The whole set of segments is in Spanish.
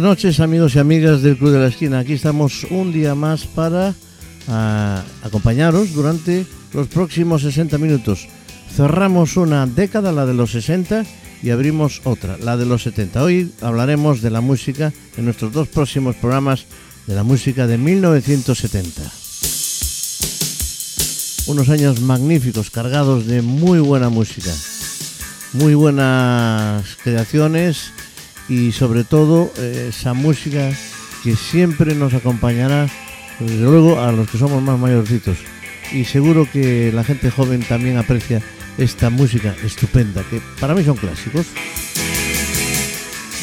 Buenas noches amigos y amigas del Club de la Esquina. Aquí estamos un día más para ah, acompañaros durante los próximos 60 minutos. Cerramos una década, la de los 60, y abrimos otra, la de los 70. Hoy hablaremos de la música en nuestros dos próximos programas de la música de 1970. Unos años magníficos, cargados de muy buena música, muy buenas creaciones y sobre todo eh, esa música que siempre nos acompañará, desde luego a los que somos más mayorcitos. Y seguro que la gente joven también aprecia esta música estupenda, que para mí son clásicos.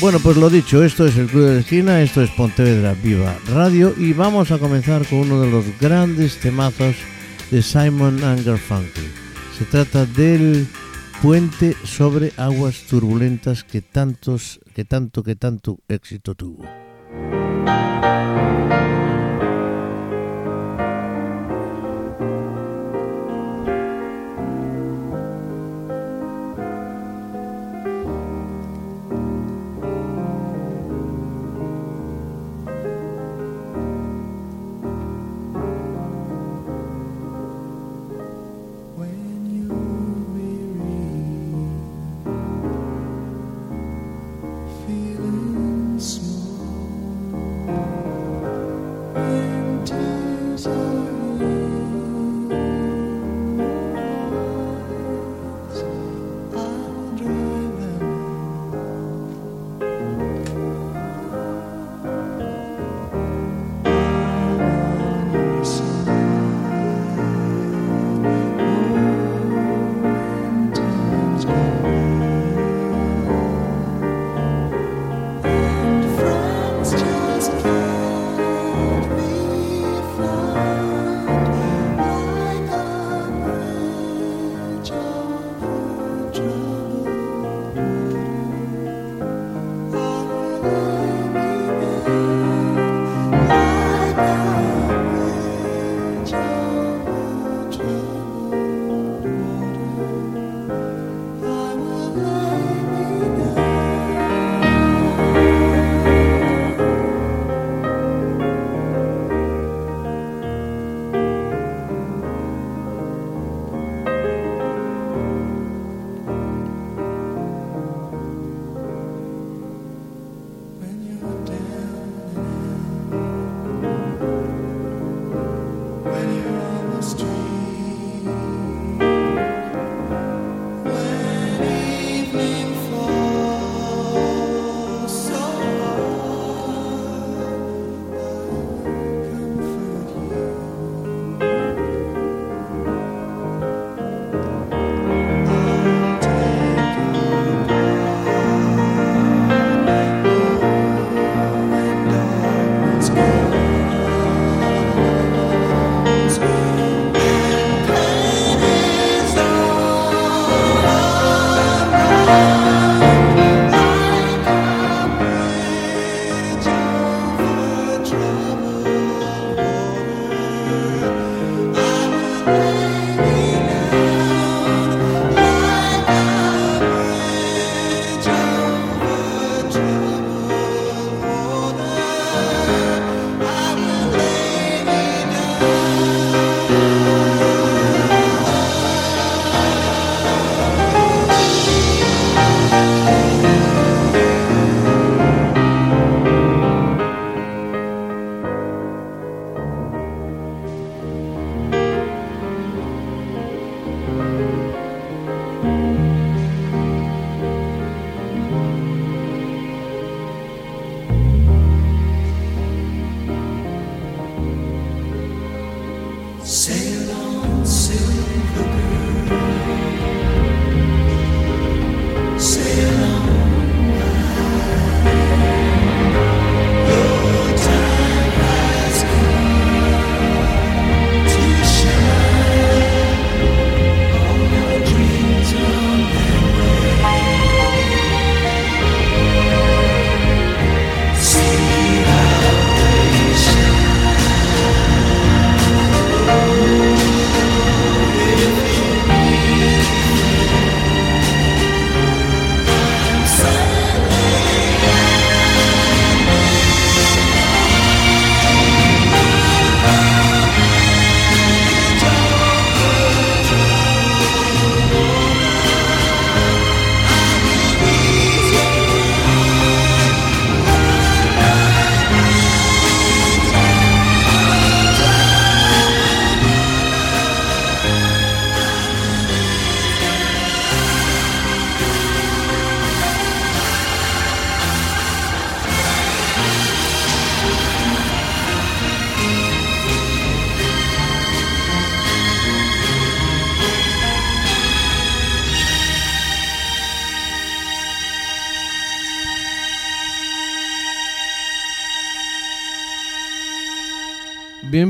Bueno, pues lo dicho, esto es el Club de la Esquina, esto es Pontevedra Viva Radio y vamos a comenzar con uno de los grandes temazos de Simon Garfunkel. Se trata del puente sobre aguas turbulentas que que tanto, que tanto éxito tuvo.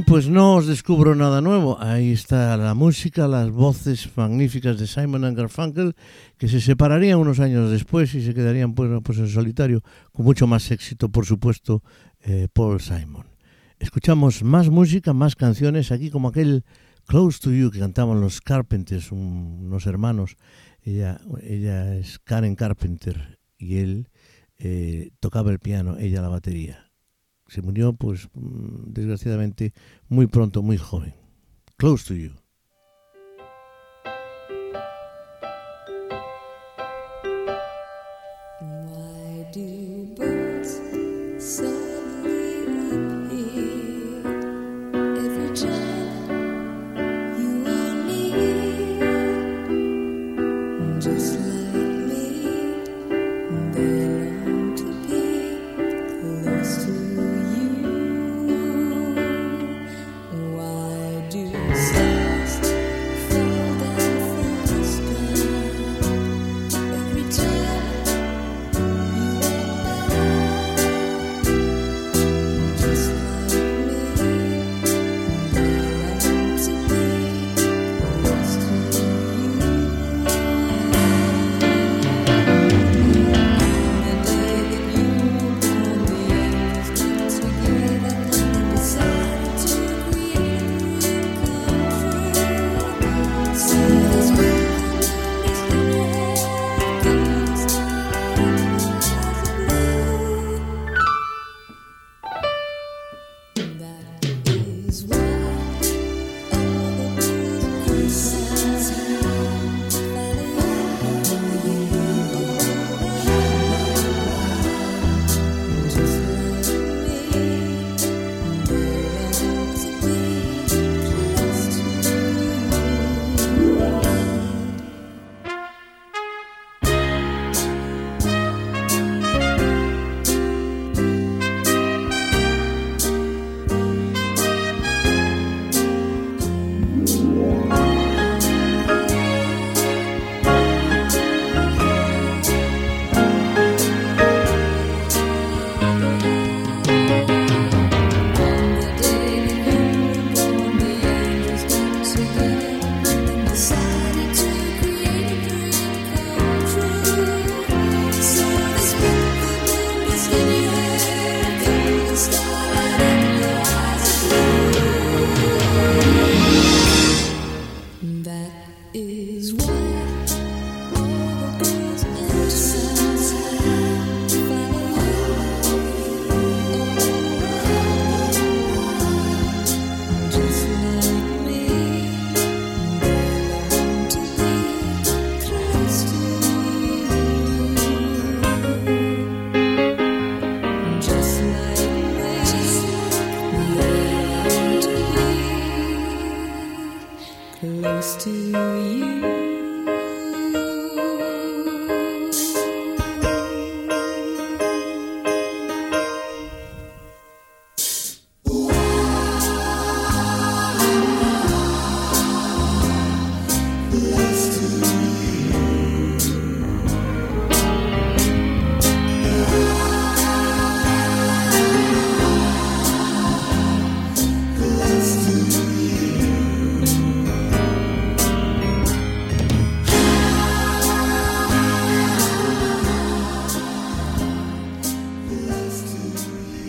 Pues no os descubro nada nuevo. Ahí está la música, las voces magníficas de Simon and Garfunkel, que se separarían unos años después y se quedarían pues, pues en solitario, con mucho más éxito, por supuesto, eh, Paul Simon. Escuchamos más música, más canciones, aquí como aquel Close to You que cantaban los Carpenters, unos hermanos. Ella, ella es Karen Carpenter y él eh, tocaba el piano, ella la batería se murió, pues, mm, desgraciadamente, muy pronto, muy joven. Close to You.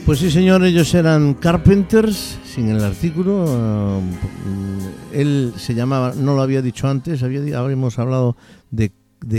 Pues sí, señor, ellos eran Carpenters, sin el artículo. Ah, él se llamaba, no lo había dicho antes, habíamos hablado de,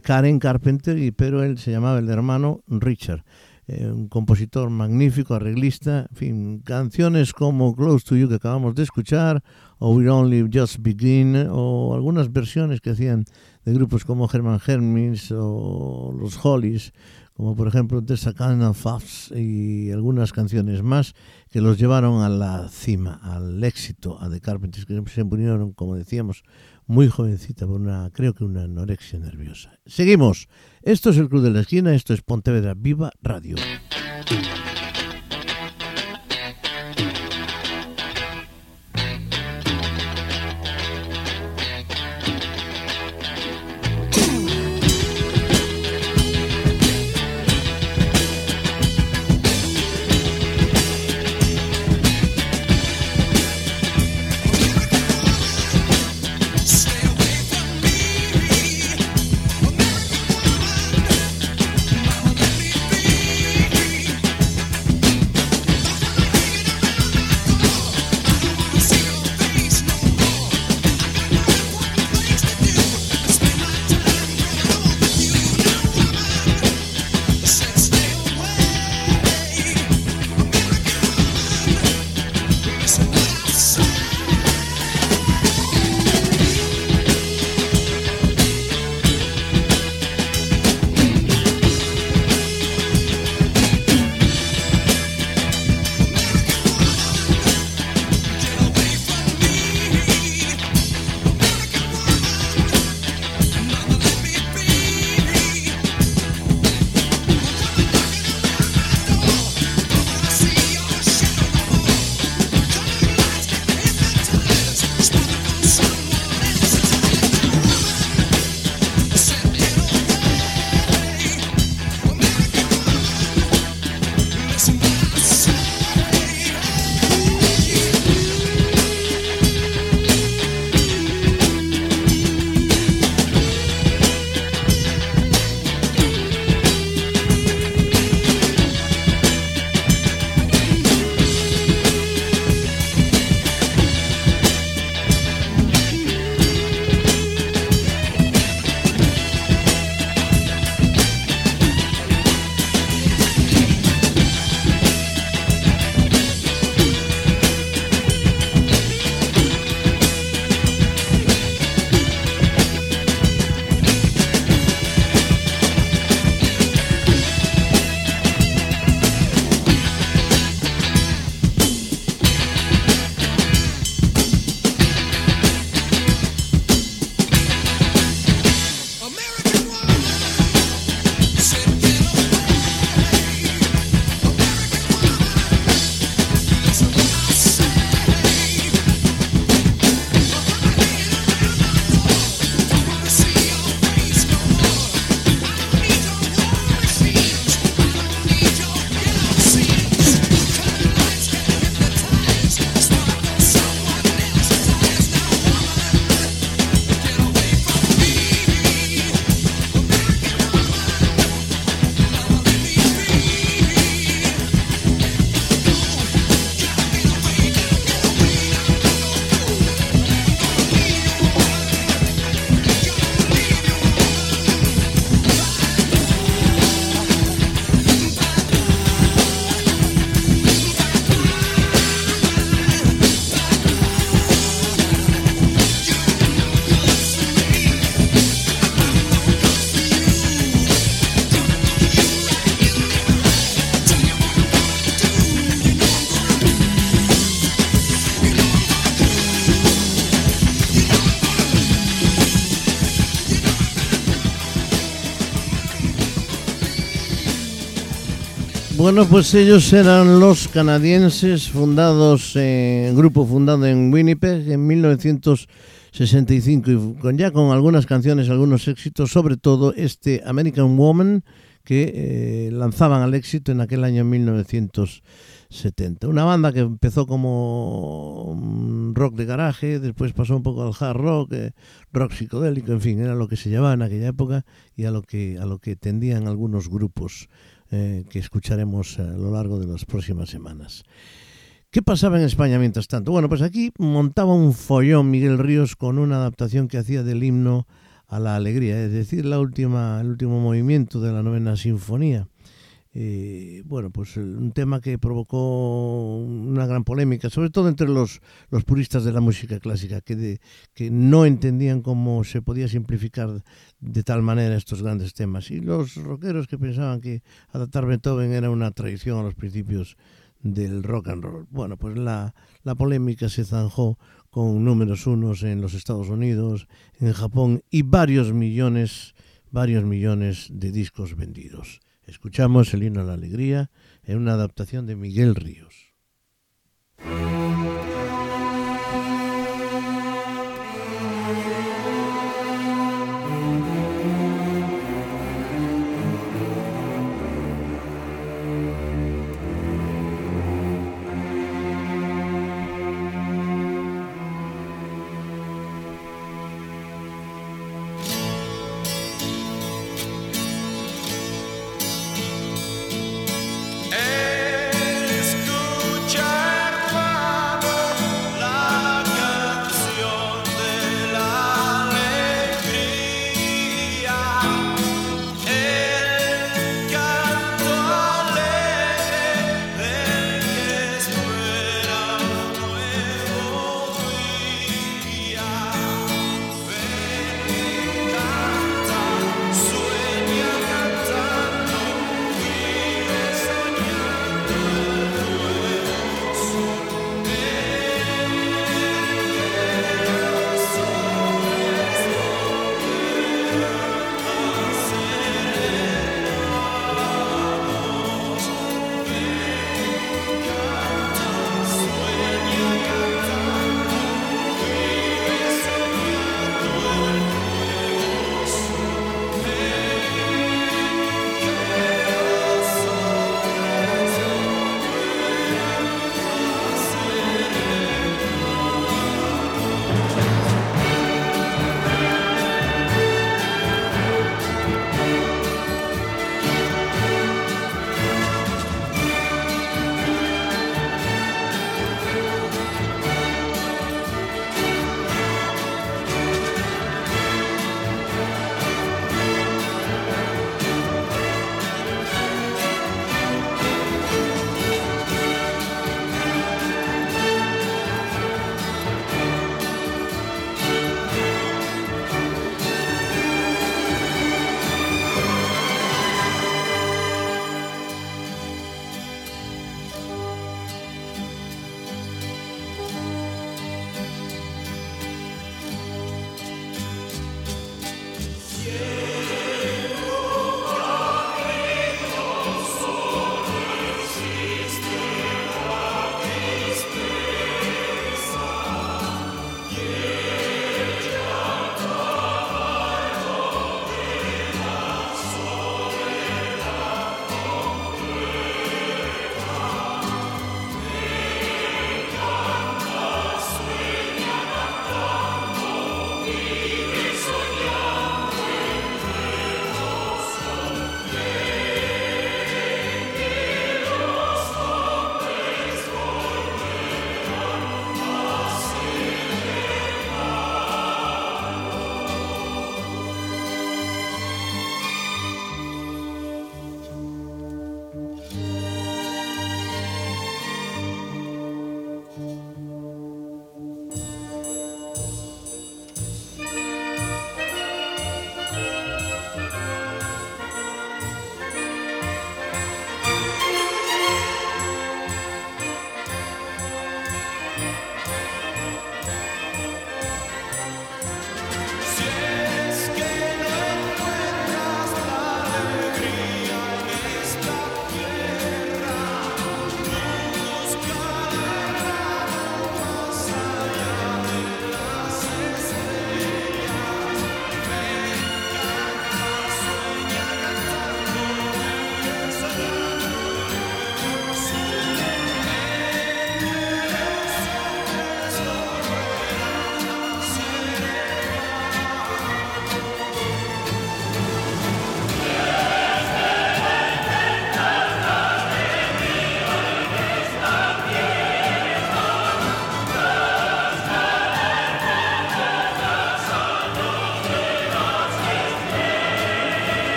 Karen Carpenter, pero él se llamaba el hermano Richard. Eh, un compositor magnífico, arreglista, en fin, canciones como Close to You que acabamos de escuchar, o We Only Just Begin, o algunas versiones que hacían de grupos como Herman Hermits o los Hollies, como por ejemplo Kind of y algunas canciones más que los llevaron a la cima, al éxito, a The Carpenters, que se murieron, como decíamos, muy jovencita por una, creo que una anorexia nerviosa. Seguimos. Esto es el Club de la Esquina, esto es Pontevedra Viva Radio. Bueno, pues ellos eran los canadienses fundados, en grupo fundado en Winnipeg en 1965 y con ya con algunas canciones, algunos éxitos, sobre todo este American Woman que eh, lanzaban al éxito en aquel año 1970. Una banda que empezó como rock de garaje, después pasó un poco al hard rock, eh, rock psicodélico, en fin, era lo que se llevaba en aquella época y a lo que, a lo que tendían algunos grupos eh, que escucharemos a lo largo de las próximas semanas. ¿Qué pasaba en España mientras tanto? Bueno, pues aquí montaba un follón Miguel Ríos con una adaptación que hacía del himno a la alegría, es decir, la última, el último movimiento de la novena sinfonía. Eh, bueno, pues un tema que provocó una gran polémica, sobre todo entre los, los puristas de la música clásica, que, que no entendían cómo se podía simplificar de tal manera estos grandes temas. Y los rockeros que pensaban que adaptar Beethoven era una traición a los principios del rock and roll. Bueno, pues la, la polémica se zanjó con números unos en los Estados Unidos, en Japón y varios millones, varios millones de discos vendidos. Escuchamos el himno a la alegría en una adaptación de Miguel Ríos.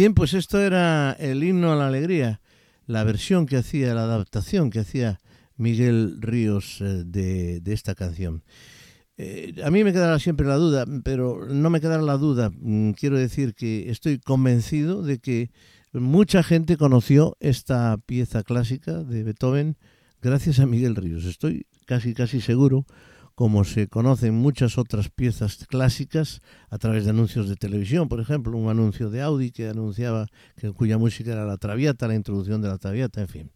Bien, pues esto era el himno a la alegría, la versión que hacía, la adaptación que hacía Miguel Ríos eh, de, de, esta canción. Eh, a mí me quedará siempre la duda, pero no me quedará la duda. Mm, quiero decir que estoy convencido de que mucha gente conoció esta pieza clásica de Beethoven gracias a Miguel Ríos. Estoy casi, casi seguro como se conocen muchas otras piezas clásicas a través de anuncios de televisión, por ejemplo, un anuncio de Audi que anunciaba que cuya música era la Traviata, la introducción de la Traviata, en fin.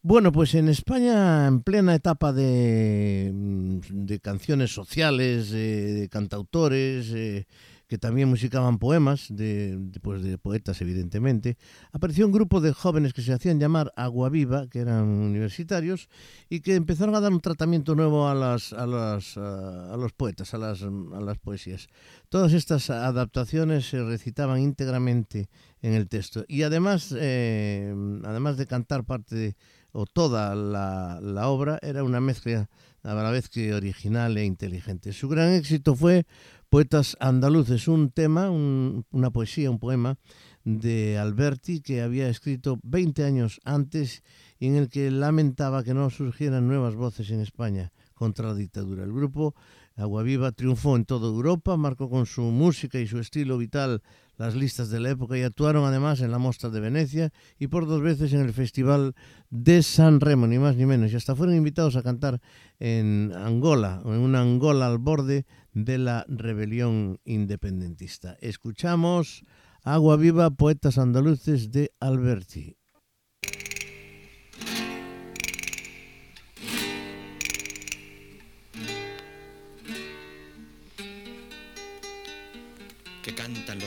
Bueno, pues en España, en plena etapa de, mm, de canciones sociales, de cantautores, eh, que también musicaban poemas, de, de, pues de poetas evidentemente, apareció un grupo de jóvenes que se hacían llamar Agua Viva, que eran universitarios, y que empezaron a dar un tratamiento nuevo a, las, a, las, a los poetas, a las, a las poesías. Todas estas adaptaciones se recitaban íntegramente en el texto, y además, eh, además de cantar parte de, o toda la, la obra, era una mezcla a la vez que original e inteligente. Su gran éxito fue Poetas Andaluces, un tema, un, una poesía, un poema de Alberti que había escrito 20 años antes y en el que lamentaba que no surgieran nuevas voces en España contra la dictadura. El grupo Agua Viva triunfó en toda Europa, marcó con su música y su estilo vital las listas de la época y actuaron además en la Mostra de Venecia y por dos veces en el Festival de San Remo, ni más ni menos. Y hasta fueron invitados a cantar en Angola, en una Angola al borde de la rebelión independentista. Escuchamos Agua Viva, Poetas Andaluces de Alberti.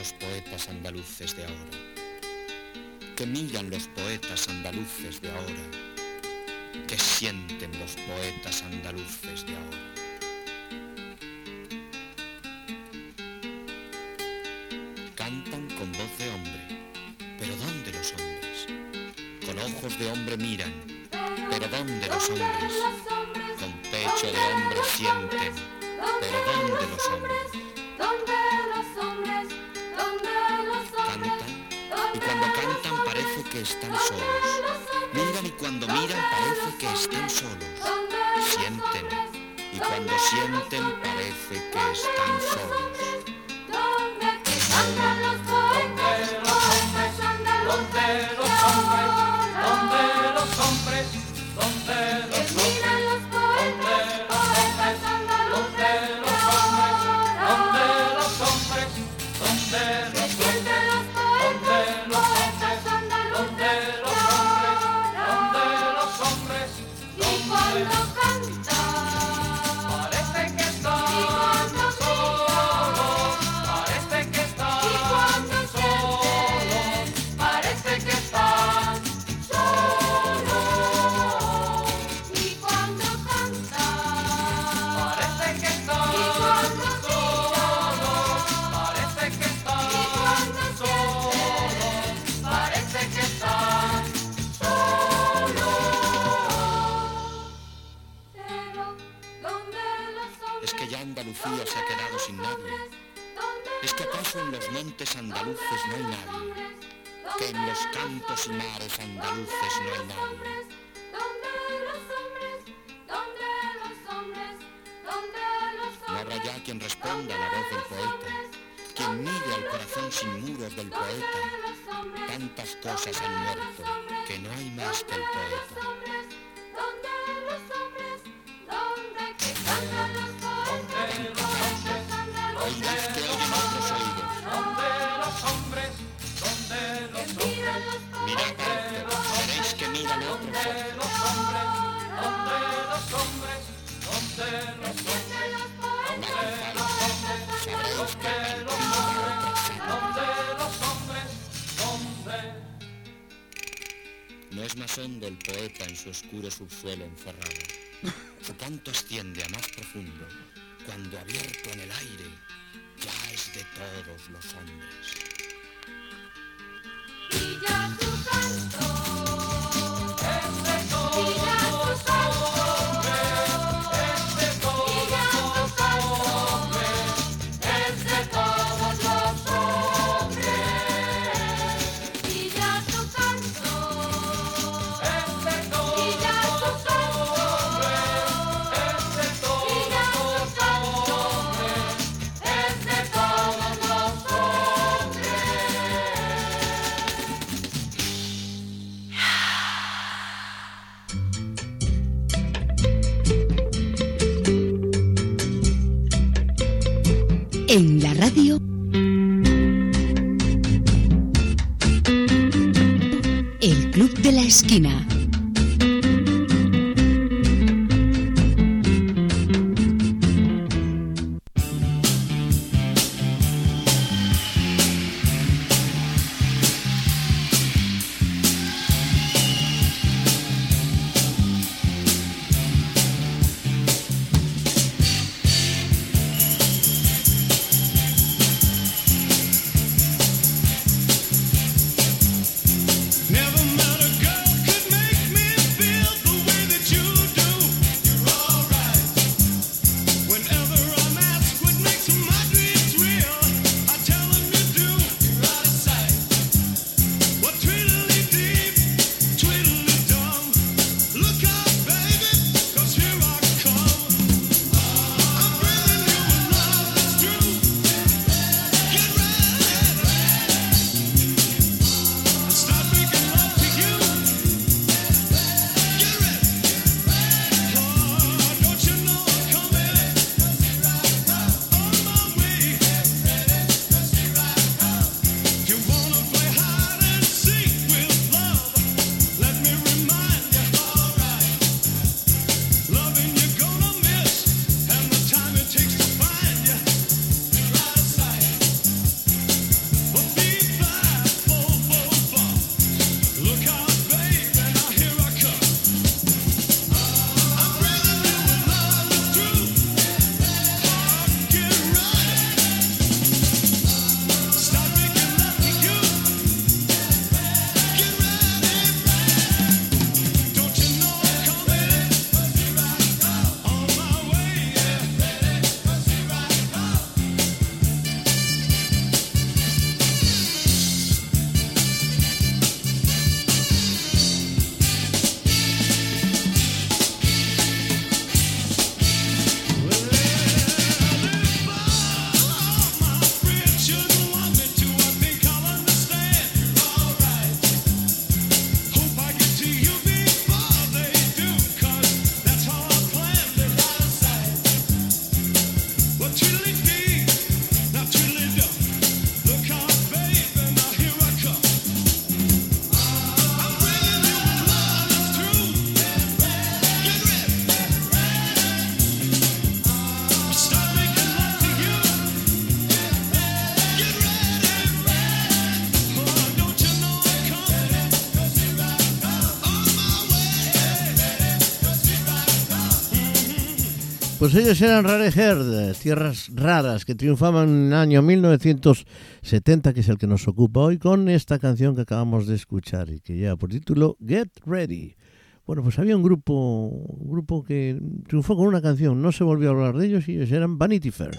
Los poetas andaluces de ahora, que miran los poetas andaluces de ahora, que sienten los poetas andaluces de ahora. Cantan con voz de hombre, pero ¿dónde los hombres? Con ojos de hombre miran, pero ¿dónde los hombres? Con pecho de hombre sienten, pero ¿dónde los hombres? Que están solos. Miran y cuando miran parece que están solos. Sienten y cuando sienten parece que están solos. ¿Dónde los hombres? ¿Dónde los hombres? ¿Dónde los hombres? ¿Dónde los montes mares andaluces no hay nadie. No habrá ya quien responda a la voz del poeta, quien mire al corazón sin muros del poeta. Tantas cosas han muerto, que no hay más que el poeta. Su oscuro subsuelo encerrado. Su canto asciende a más profundo, cuando abierto en el aire, ya es de todos los hombres. Pues ellos eran Rare Herd, tierras raras que triunfaban en el año 1970, que es el que nos ocupa hoy, con esta canción que acabamos de escuchar y que lleva por título Get Ready. Bueno, pues había un grupo, un grupo que triunfó con una canción, no se volvió a hablar de ellos y ellos eran Vanity Fair.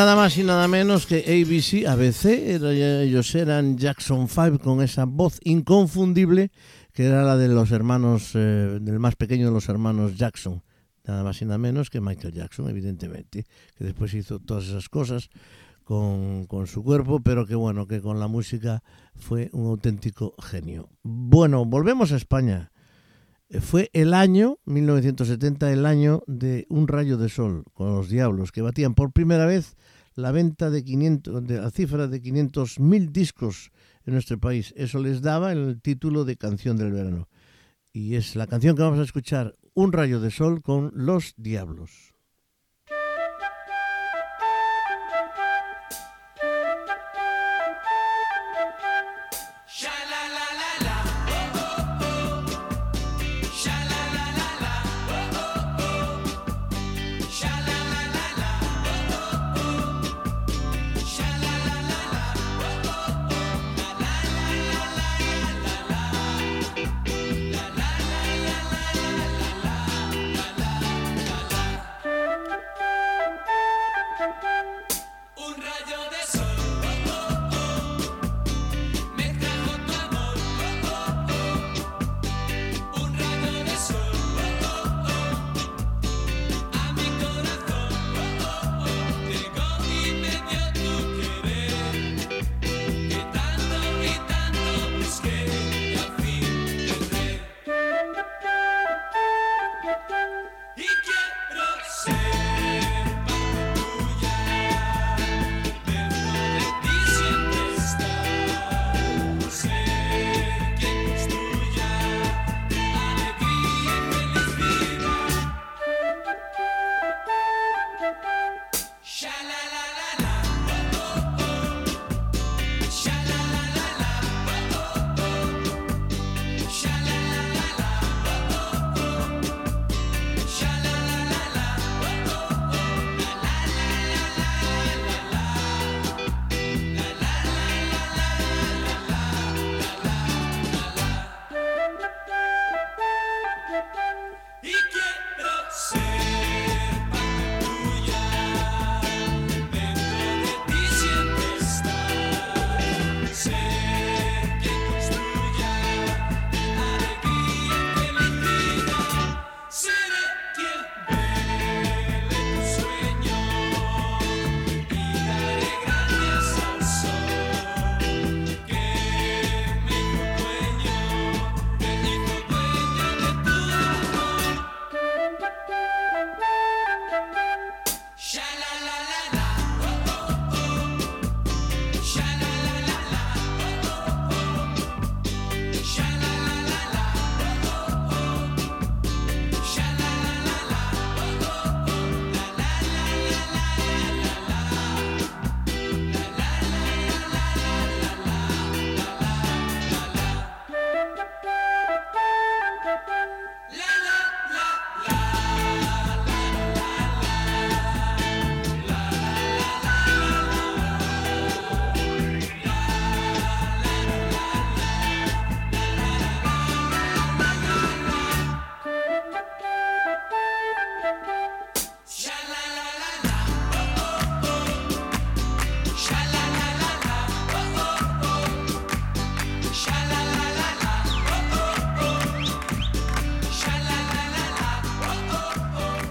Nada más y nada menos que ABC, ABC, ellos eran Jackson 5 con esa voz inconfundible que era la de los hermanos, eh, del más pequeño de los hermanos Jackson. Nada más y nada menos que Michael Jackson, evidentemente, que después hizo todas esas cosas con, con su cuerpo, pero que bueno, que con la música fue un auténtico genio. Bueno, volvemos a España. Eh, Fue el año, 1970, el año de Un rayo de sol con los Diablos, que batían por primera vez la venta de 500, de la cifra de 500.000 discos en nuestro país. Eso les daba el título de canción del verano. Y es la canción que vamos a escuchar, Un rayo de sol con los Diablos.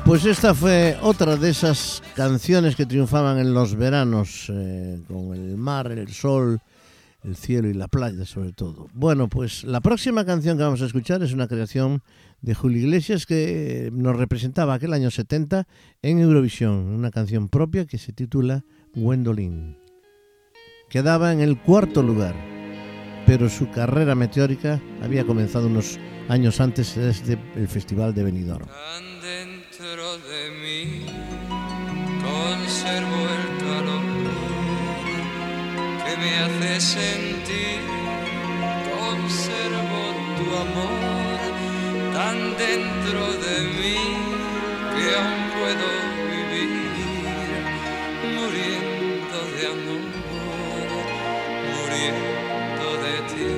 Pues esta fue otra de esas canciones que triunfaban en los veranos, eh, con el mar, el sol, el cielo y la playa sobre todo. Bueno, pues la próxima canción que vamos a escuchar es una creación de Julio Iglesias que nos representaba aquel año 70 en Eurovisión, una canción propia que se titula Gwendolyn. Quedaba en el cuarto lugar, pero su carrera meteórica había comenzado unos años antes desde el Festival de Benidorm. Me hace sentir, conservo tu amor tan dentro de mí que aún puedo vivir muriendo de amor, muriendo de ti,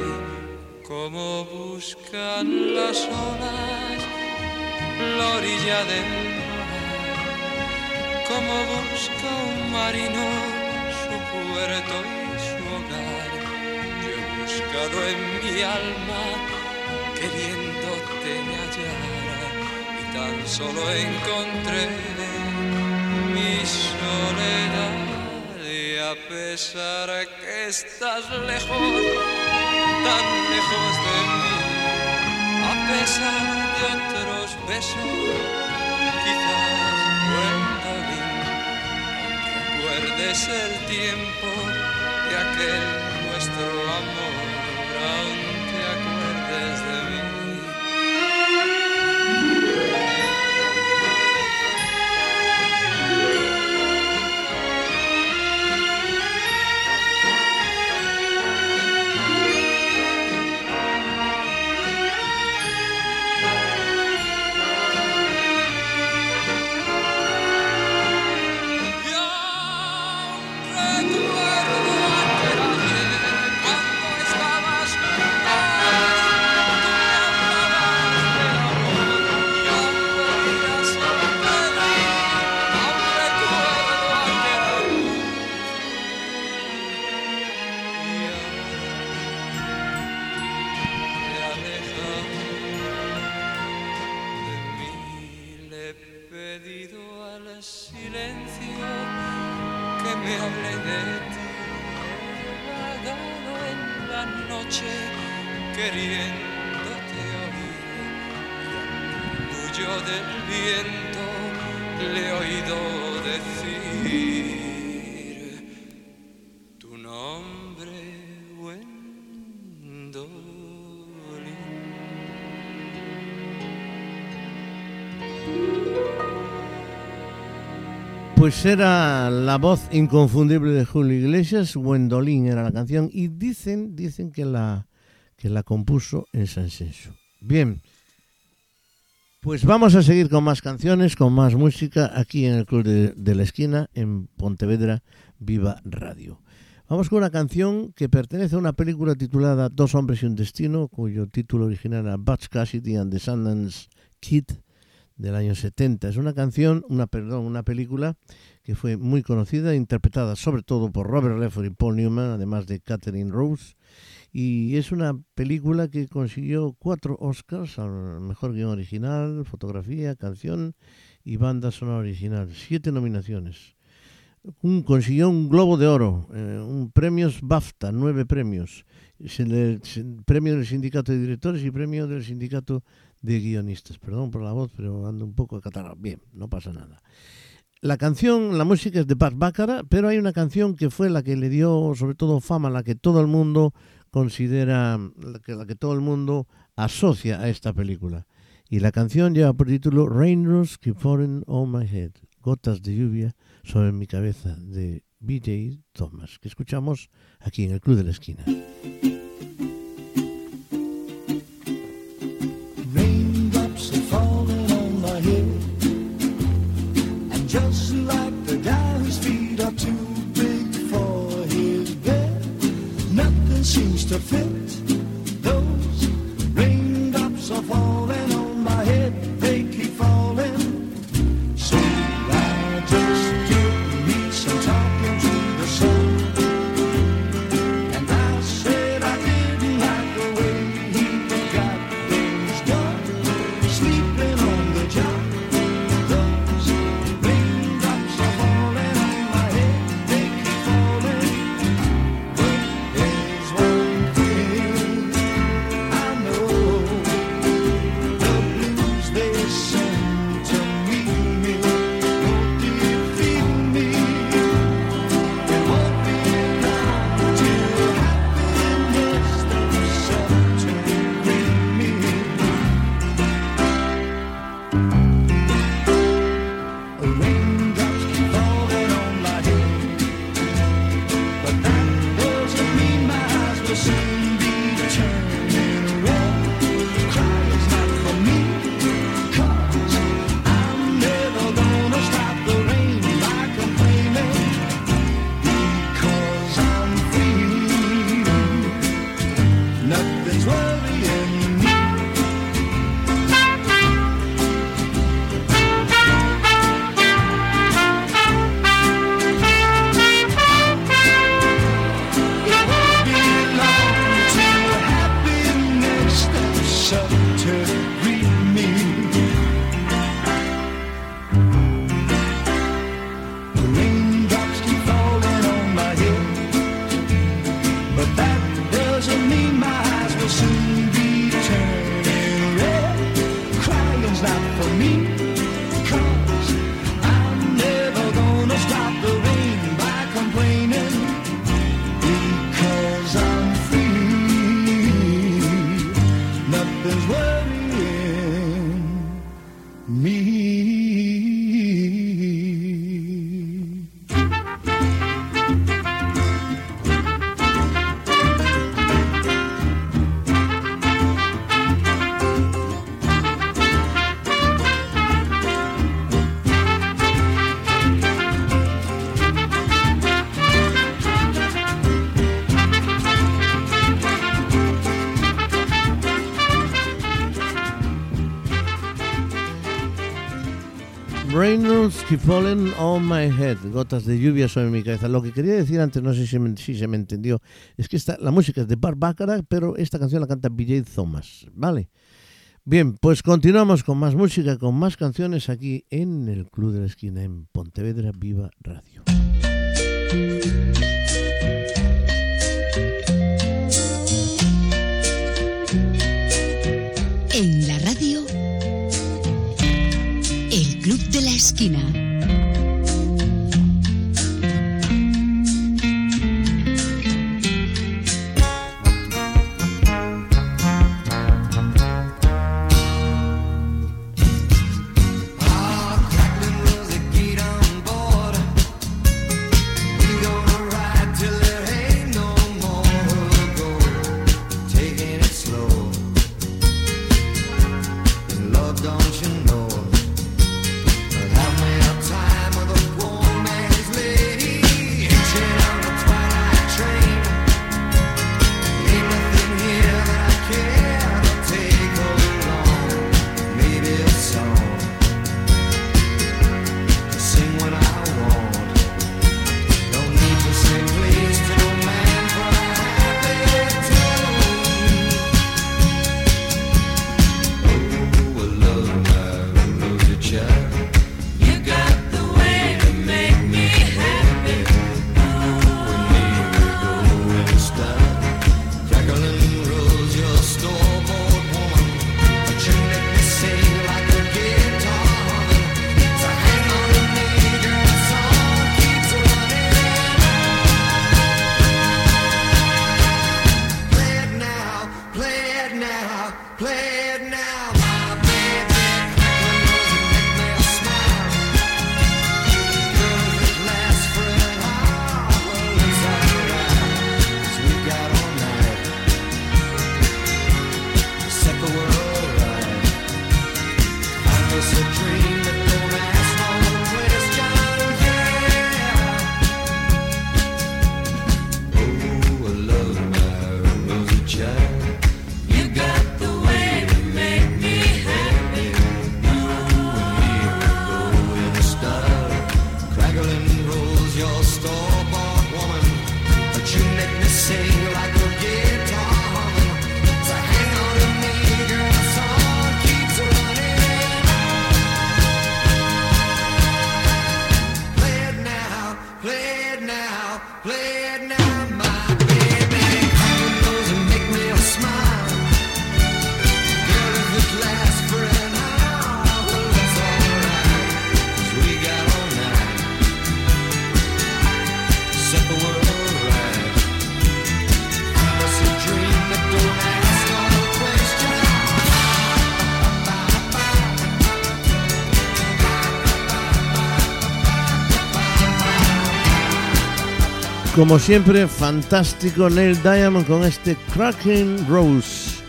como buscan las olas la orilla del mar, como busca un marino su puerto buscado en mi alma queriéndote hallar y tan solo encontré mi soledad. Y a pesar que estás lejos, tan lejos de mí, a pesar de otros besos, quizás Gwendolyn, recuerdes el tiempo de aquel nuestro amor, aún Pues era la voz inconfundible de Julio Iglesias, Gwendolyn era la canción, y dicen, dicen que la, que la compuso en San Senso. Bien, pues vamos a seguir con más canciones, con más música, aquí en el Club de, de la Esquina, en Pontevedra, Viva Radio. Vamos con una canción que pertenece a una película titulada Dos hombres y un destino, cuyo título original era Butch Cassidy and the Sundance Kid, del año 70. Es una canción, una perdón, una película que fue muy conocida, interpretada sobre todo por Robert Redford y Paul Newman, además de Catherine Rose. Y es una película que consiguió cuatro Oscars al mejor guion original, fotografía, canción y banda sonora original. Siete nominaciones. Un- consiguió un Globo de Oro, eh, un premios BAFTA, nueve premios. Se le- premio del Sindicato de Directores y premio del Sindicato de Guionistas. Perdón por la voz, pero ando un poco acatarrado. Bien, no pasa nada. La canción, la música es de Pat Baccara, pero hay una canción que fue la que le dio sobre todo fama, la que todo el mundo considera, la que, la que todo el mundo asocia a esta película. Y la canción lleva por título Raindrops Keep Falling on My Head, gotas de lluvia sobre mi cabeza, de BJ Thomas, que escuchamos aquí en el Club de la Esquina. Whose feet are too big for his bed, nothing seems to fit. Those raindrops are falling Fallen on my head, gotas de lluvia sobre mi cabeza. Lo que quería decir antes, no sé si, se me entendió, es que esta, la música es de Bart pero esta canción la canta BJ Thomas, ¿vale? Bien, pues continuamos con más música, con más canciones aquí en el Club de la Esquina, en Pontevedra Viva Radio. En la radio, el Club de la Esquina. Como siempre, fantástico Neil Diamond con este Cracking Rose.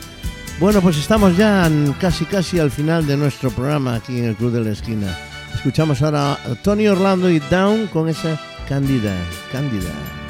Bueno, pues estamos ya casi casi al final de nuestro programa aquí en el Club de la Esquina. Escuchamos ahora a Tony Orlando y Down con esa Cándida, Cándida.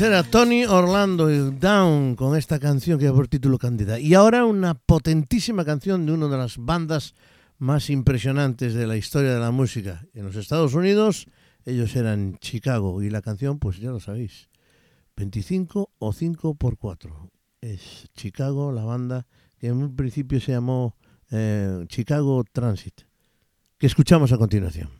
Era Tony Orlando y Down con esta canción que lleva por título Cándida. Y ahora una potentísima canción de una de las bandas más impresionantes de la historia de la música. En los Estados Unidos ellos eran Chicago y la canción, pues ya lo sabéis, 25 o 5 por 4. Es Chicago, la banda que en un principio se llamó eh, Chicago Transit, que escuchamos a continuación.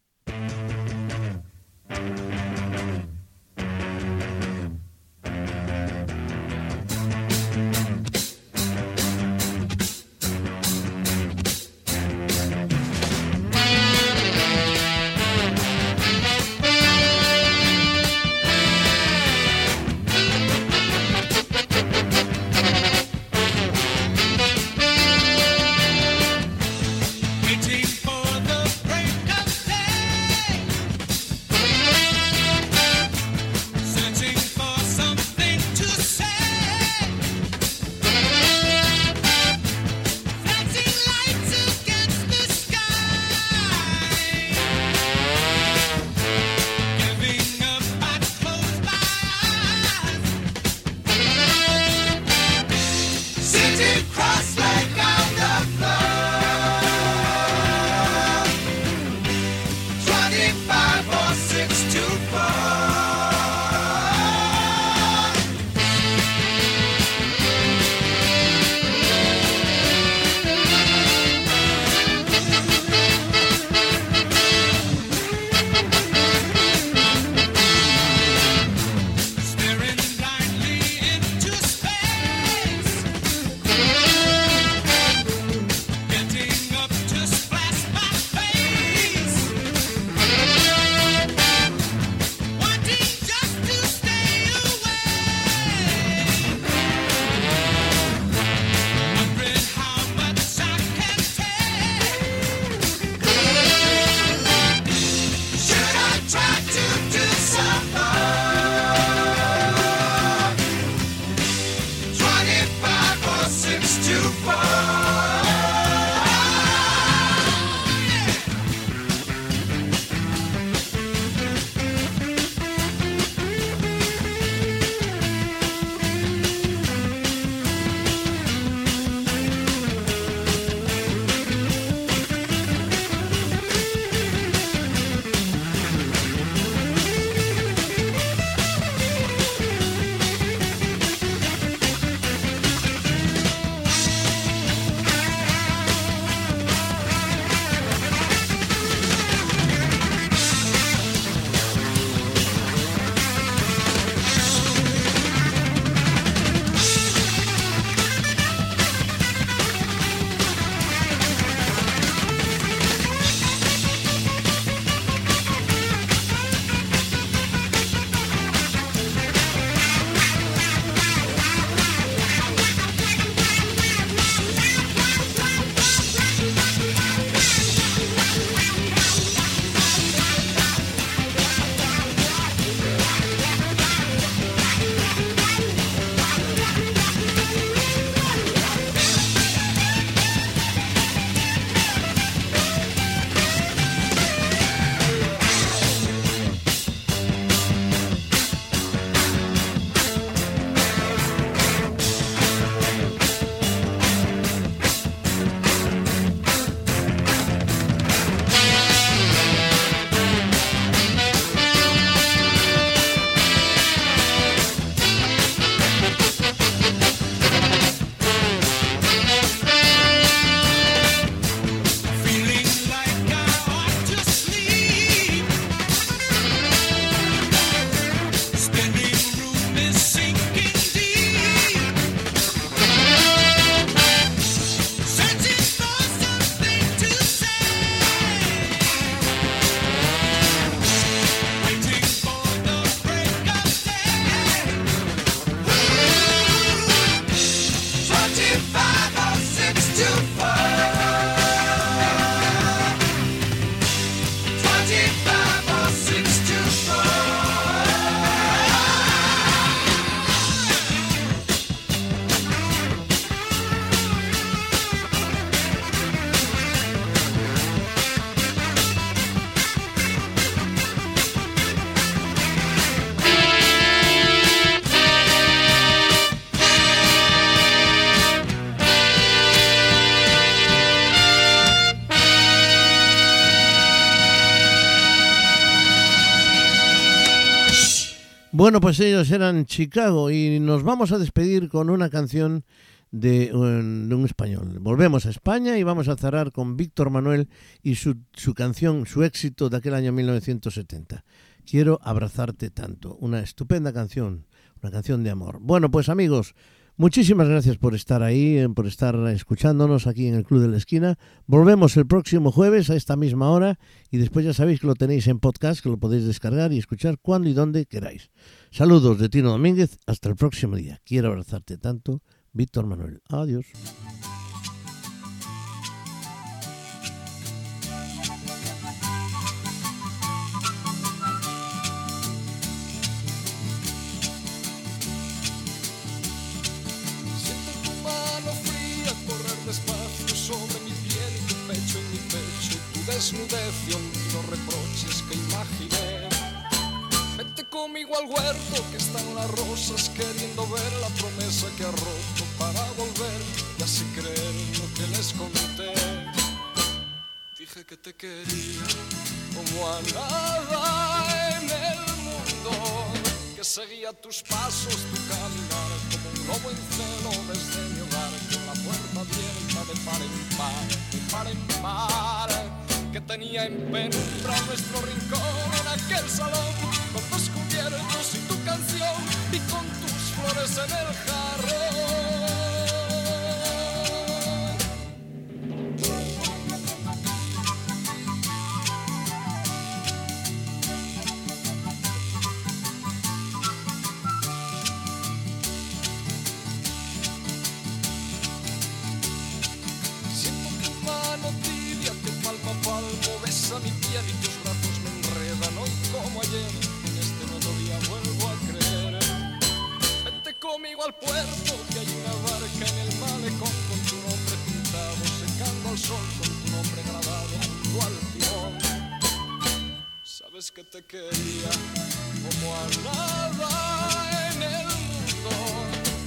Bueno, pues ellos eran Chicago y nos vamos a despedir con una canción de un, de un español. Volvemos a España y vamos a cerrar con Víctor Manuel y su, su canción, su éxito de aquel año 1970. Quiero abrazarte tanto. Una estupenda canción, una canción de amor. Bueno, pues amigos, muchísimas gracias por estar ahí, eh, por estar escuchándonos aquí en el Club de la Esquina. Volvemos el próximo jueves a esta misma hora y después ya sabéis que lo tenéis en podcast, que lo podéis descargar y escuchar cuando y donde queráis. Saludos de Tino Domínguez, hasta el próximo día. Quiero abrazarte tanto. Víctor Manuel. Adiós. Hondos reproches que imaginé. Vete conmigo al huerto que están las rosas queriendo ver la promesa que ha roto para volver y así creer lo que les conté. Dije que te quería como a nada en el mundo, que seguía tus pasos, tu caminar como un lobo en celo desde mi hogar, con la puerta abierta de par en par, de par en par, que tenía en penumbra nuestro rincón en aquel salón, con dos cubiertos y tu canción y con tus flores en el jarrón. Ayer. En este nuevo día vuelvo a creer. Vete conmigo al puerto que hay una barca en el malecón con tu nombre pintado secando al sol con tu nombre grabado junto al timón. Sabes que te quería como a nada en el mundo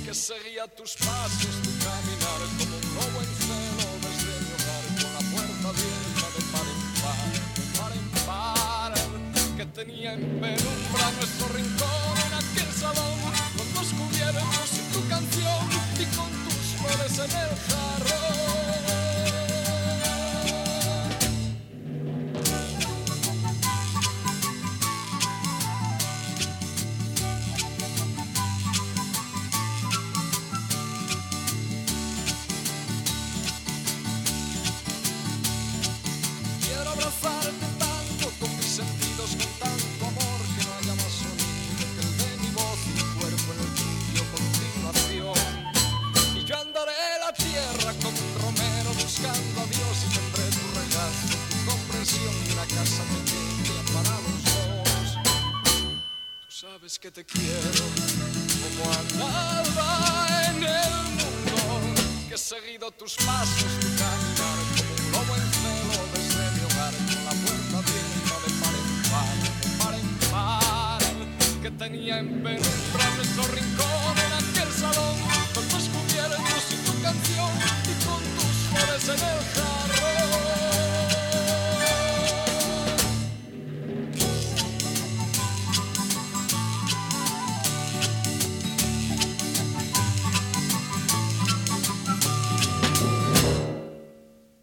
que seguía tus pasos, tu caminar como un lobo en celo desde mi hogar con la puerta abierta tenía en penumbra nuestro rincón en aquel salón con dos cubiertos tu canción y con tus flores en el jarrón. tus pasos, tu caminar, como un lobo en celo desde este mi hogar, con la puerta abierta de par en par, de par en par, que tenía en penumbra nuestro rincón en aquel salón, con tus cubiertos y tu canción, y con tus flores en el.